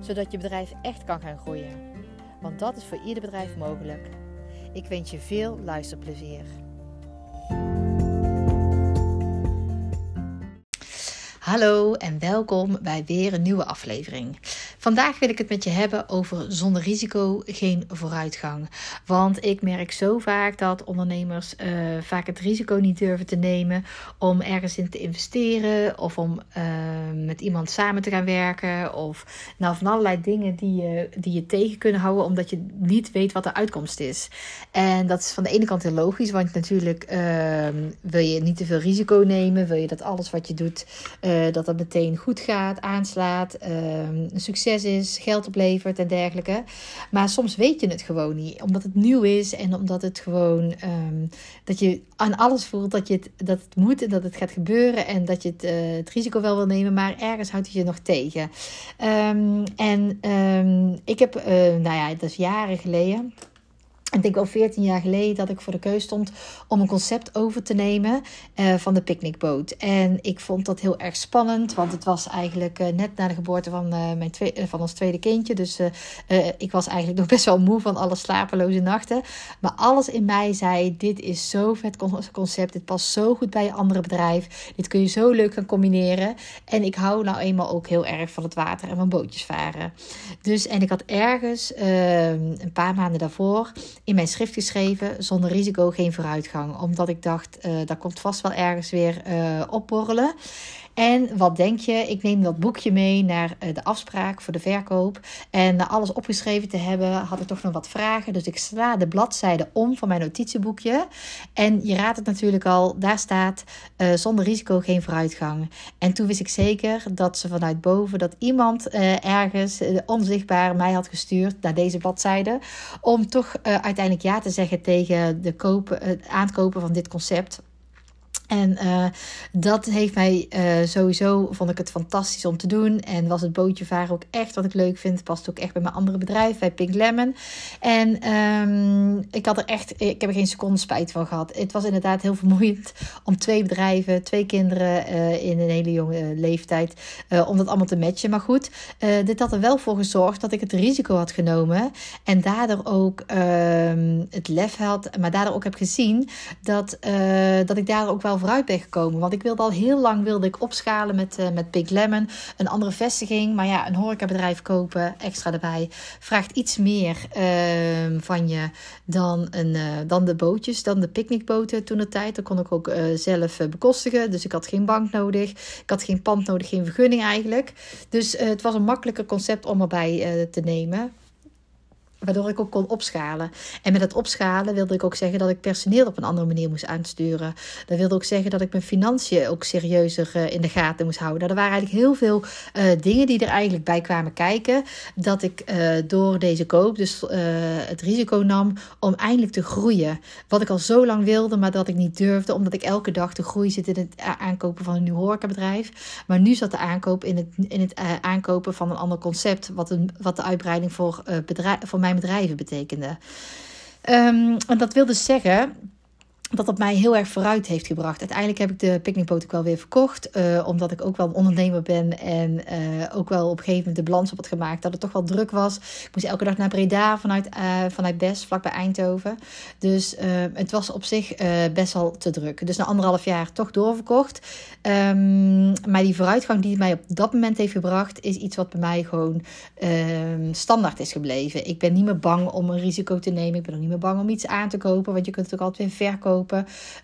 zodat je bedrijf echt kan gaan groeien. Want dat is voor ieder bedrijf mogelijk. Ik wens je veel luisterplezier. Hallo en welkom bij weer een nieuwe aflevering. Vandaag wil ik het met je hebben over zonder risico geen vooruitgang. Want ik merk zo vaak dat ondernemers uh, vaak het risico niet durven te nemen om ergens in te investeren of om uh, met iemand samen te gaan werken. Of nou, van allerlei dingen die je, die je tegen kunnen houden omdat je niet weet wat de uitkomst is. En dat is van de ene kant heel logisch, want natuurlijk uh, wil je niet te veel risico nemen. Wil je dat alles wat je doet, dat dat meteen goed gaat, aanslaat, een succes is, geld oplevert en dergelijke. Maar soms weet je het gewoon niet, omdat het nieuw is en omdat het gewoon um, dat je aan alles voelt dat, je het, dat het moet en dat het gaat gebeuren en dat je het, uh, het risico wel wil nemen, maar ergens houdt het je nog tegen. Um, en ik heb, uh, nou ja, dat is jaren geleden. Ik denk al 14 jaar geleden dat ik voor de keus stond om een concept over te nemen uh, van de picknickboot. En ik vond dat heel erg spannend, want het was eigenlijk uh, net na de geboorte van, uh, mijn van ons tweede kindje. Dus ik was eigenlijk nog best wel moe van alle slapeloze nachten. Maar alles in mij zei: Dit is zo vet concept. Dit past zo goed bij je andere bedrijf. Dit kun je zo leuk gaan combineren. En ik hou nou eenmaal ook heel erg van het water en van bootjes varen. Dus en ik had ergens een paar maanden daarvoor in mijn schrift geschreven: zonder risico geen vooruitgang. Omdat ik dacht, uh, dat komt vast wel ergens weer uh, opborrelen. En wat denk je? Ik neem dat boekje mee naar uh, de afspraak voor de verkoop. En na alles opgeschreven te hebben, had ik toch nog wat vragen. Dus ik sla de bladzijde om van mijn notitieboekje. En je raadt het natuurlijk al, daar staat uh, zonder risico geen vooruitgang. En toen wist ik zeker dat ze vanuit boven, dat iemand uh, ergens onzichtbaar mij had gestuurd naar deze bladzijde. Om toch uiteindelijk ja te zeggen tegen de het aankopen van dit concept. En uh, dat heeft mij uh, sowieso, vond ik het fantastisch om te doen. En was het bootje varen ook echt wat ik leuk vind. Past ook echt bij mijn andere bedrijf, bij Pink Lemon. En um, ik had er echt, ik heb er geen seconde spijt van gehad. Het was inderdaad heel vermoeiend om twee bedrijven, twee kinderen uh, in een hele jonge leeftijd, om dat allemaal te matchen. Maar goed, dit had er wel voor gezorgd dat ik het risico had genomen. En daardoor ook ehm, het lef had, maar daardoor ook heb gezien dat, dat ik daar ook wel vooruit ben gekomen. Want ik wilde al heel lang wilde ik opschalen met, uh, met Big Lemon. Een andere vestiging. Maar ja, een horecabedrijf kopen, extra erbij. Vraagt iets meer uh, van je dan, een, uh, dan de bootjes, dan de picknickboten toen de tijd. Dat kon ik ook eh, zelf bekostigen. Dus ik had geen bank nodig. Ik had geen pand nodig, geen vergunning eigenlijk. Dus het was een makkelijker concept om erbij te nemen. Waardoor ik ook kon opschalen. En met het opschalen wilde ik ook zeggen dat ik personeel op een andere manier moest aansturen. Dat wilde ook zeggen dat ik mijn financiën ook serieuzer uh, in de gaten moest houden. Er waren eigenlijk heel veel uh, dingen die er eigenlijk bij kwamen kijken. Dat ik uh, door deze koop dus het risico nam om eindelijk te groeien. Wat ik al zo lang wilde, maar dat ik niet durfde. Omdat ik elke dag de groei zit in het aankopen van een nieuw horecabedrijf. Maar nu zat de aankoop in het, in het aankopen van een ander concept. Wat, een, wat de uitbreiding voor, bedrijf, voor mij mijn bedrijven betekende. Um, en dat wil dus zeggen dat dat mij heel erg vooruit heeft gebracht. Uiteindelijk heb ik de picknickboot ook wel weer verkocht. Uh, omdat ik ook wel een ondernemer ben. En uh, ook wel op een gegeven moment de balans op had gemaakt. Dat het toch wel druk was. Ik moest elke dag naar Breda vanuit, uh, vanuit Best, vlakbij Eindhoven. Dus het was op zich best wel te druk. Dus na anderhalf jaar toch doorverkocht. Um, maar die vooruitgang die het mij op dat moment heeft gebracht... is iets wat bij mij gewoon um, standaard is gebleven. Ik ben niet meer bang om een risico te nemen. Ik ben ook niet meer bang om iets aan te kopen. Want je kunt het ook altijd weer verkopen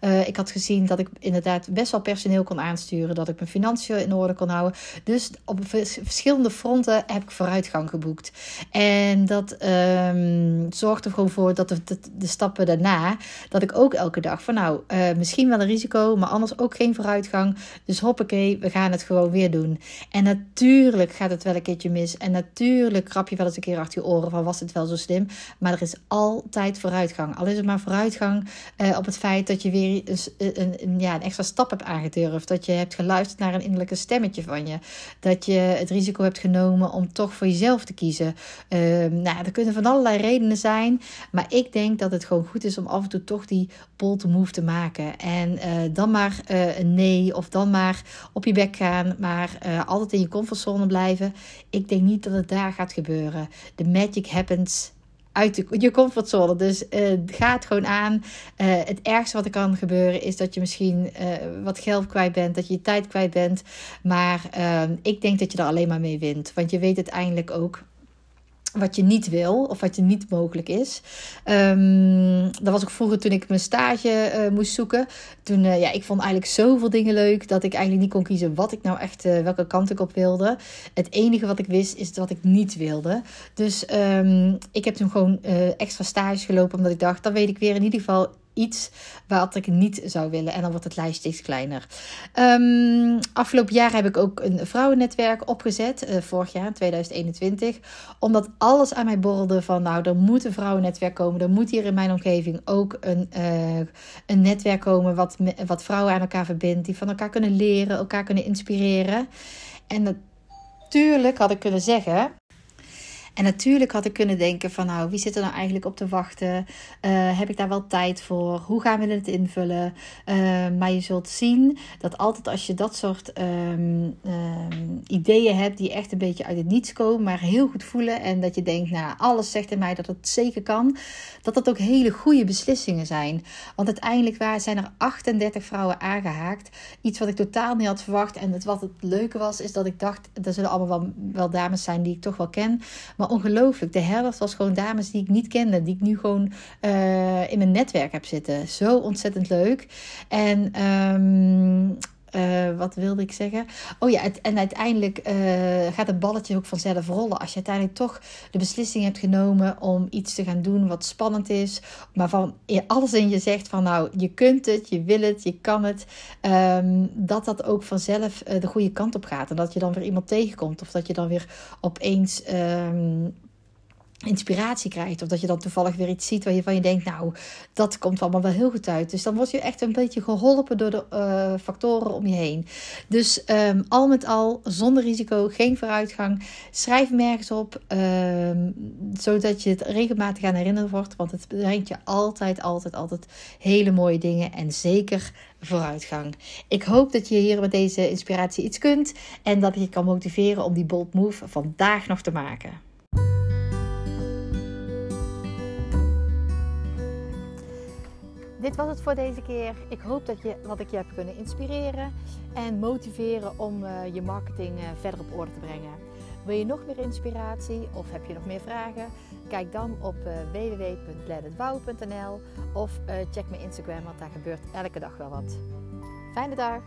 Uh, ik had gezien dat ik inderdaad best wel personeel kon aansturen, dat ik mijn financiën in orde kon houden. Dus op verschillende fronten heb ik vooruitgang geboekt. En dat um, er gewoon voor dat de, stappen daarna, dat ik ook elke dag van nou, uh, misschien wel een risico, maar anders ook geen vooruitgang. Dus hoppakee, we gaan het gewoon weer doen. En natuurlijk gaat het wel een keertje mis. En natuurlijk krap je wel eens een keer achter je oren van was het wel zo slim. Maar er is altijd vooruitgang. Al is het maar vooruitgang uh, op het feit dat je weer een, een, ja, een extra stap hebt aangedurfd. Dat je hebt geluisterd naar een innerlijke stemmetje van je. Dat je het risico hebt genomen om toch voor jezelf te kiezen. Uh, nou, er kunnen van allerlei redenen zijn. Maar ik denk dat het gewoon goed is om af en toe toch die bold move te maken. En uh, dan maar uh, een nee of dan maar op je bek gaan. Maar uh, altijd in je comfortzone blijven. Ik denk niet dat het daar gaat gebeuren. De magic happens uit je comfortzone. Dus uh, ga het gewoon aan. Uh, het ergste wat er kan gebeuren is dat je misschien uh, wat geld kwijt bent, dat je je tijd kwijt bent. Maar ik denk dat je er alleen maar mee wint. Want je weet uiteindelijk ook wat je niet wil of wat je niet mogelijk is. Um, dat was ook vroeger toen ik mijn stage uh, moest zoeken. Toen, uh, ja, ik vond eigenlijk zoveel dingen leuk dat ik eigenlijk niet kon kiezen wat ik nou echt, uh, welke kant ik op wilde. Het enige wat ik wist is wat ik niet wilde. Dus um, ik heb toen gewoon extra stages gelopen omdat ik dacht, dan weet ik weer in ieder geval iets wat ik niet zou willen. En dan wordt het lijst steeds kleiner. Um, afgelopen jaar heb ik ook een vrouwennetwerk opgezet. Uh, vorig jaar, 2021. Omdat alles aan mij borrelde van nou, er moet een vrouwennetwerk komen. Er moet hier in mijn omgeving ook een, uh, een netwerk komen wat, wat vrouwen aan elkaar verbindt. Die van elkaar kunnen leren, elkaar kunnen inspireren. En natuurlijk had ik kunnen zeggen en natuurlijk had ik kunnen denken van nou, wie zit er nou eigenlijk op te wachten? Uh, heb ik daar wel tijd voor? Hoe gaan we het invullen? Uh, maar je zult zien dat altijd als je dat soort um, um, ideeën hebt die echt een beetje uit het niets komen, maar heel goed voelen en dat je denkt, nou, alles zegt in mij dat het zeker kan, dat dat ook hele goede beslissingen zijn. Want uiteindelijk waren, zijn er 38 vrouwen aangehaakt. Iets wat ik totaal niet had verwacht. En het, wat het leuke was, is dat ik dacht, er zullen allemaal wel, dames zijn die ik toch wel ken. Ongelooflijk. De helft was gewoon dames die ik niet kende. Die ik nu gewoon uh, in mijn netwerk heb zitten. Zo ontzettend leuk. En um, uh, wat wilde ik zeggen? Oh ja, het, en uiteindelijk uh, gaat het balletje ook vanzelf rollen. Als je uiteindelijk toch de beslissing hebt genomen om iets te gaan doen wat spannend is. Maar van alles in je zegt van nou, je kunt het, je wil het, je kan het. Um, dat dat ook vanzelf uh, de goede kant op gaat. En dat je dan weer iemand tegenkomt. Of dat je dan weer opeens um, inspiratie krijgt. Of dat je dan toevallig weer iets ziet waar je denkt, nou, dat komt allemaal wel heel goed uit. Dus dan word je echt een beetje geholpen door de uh, factoren om je heen. Dus um, al met al, zonder risico, geen vooruitgang. Schrijf hem ergens op, um, zodat je het regelmatig aan herinnerd wordt. Want het brengt je altijd, altijd, altijd hele mooie dingen. En zeker vooruitgang. Ik hoop dat je hier met deze inspiratie iets kunt. En dat ik je kan motiveren om die bold move vandaag nog te maken. Dit was het voor deze keer. Ik hoop dat je wat ik je heb kunnen inspireren en motiveren om uh, je marketing uh, verder op orde te brengen. Wil je nog meer inspiratie of heb je nog meer vragen? Kijk dan op uh, www.letitbouwen.nl of check mijn Instagram, want daar gebeurt elke dag wel wat. Fijne dag!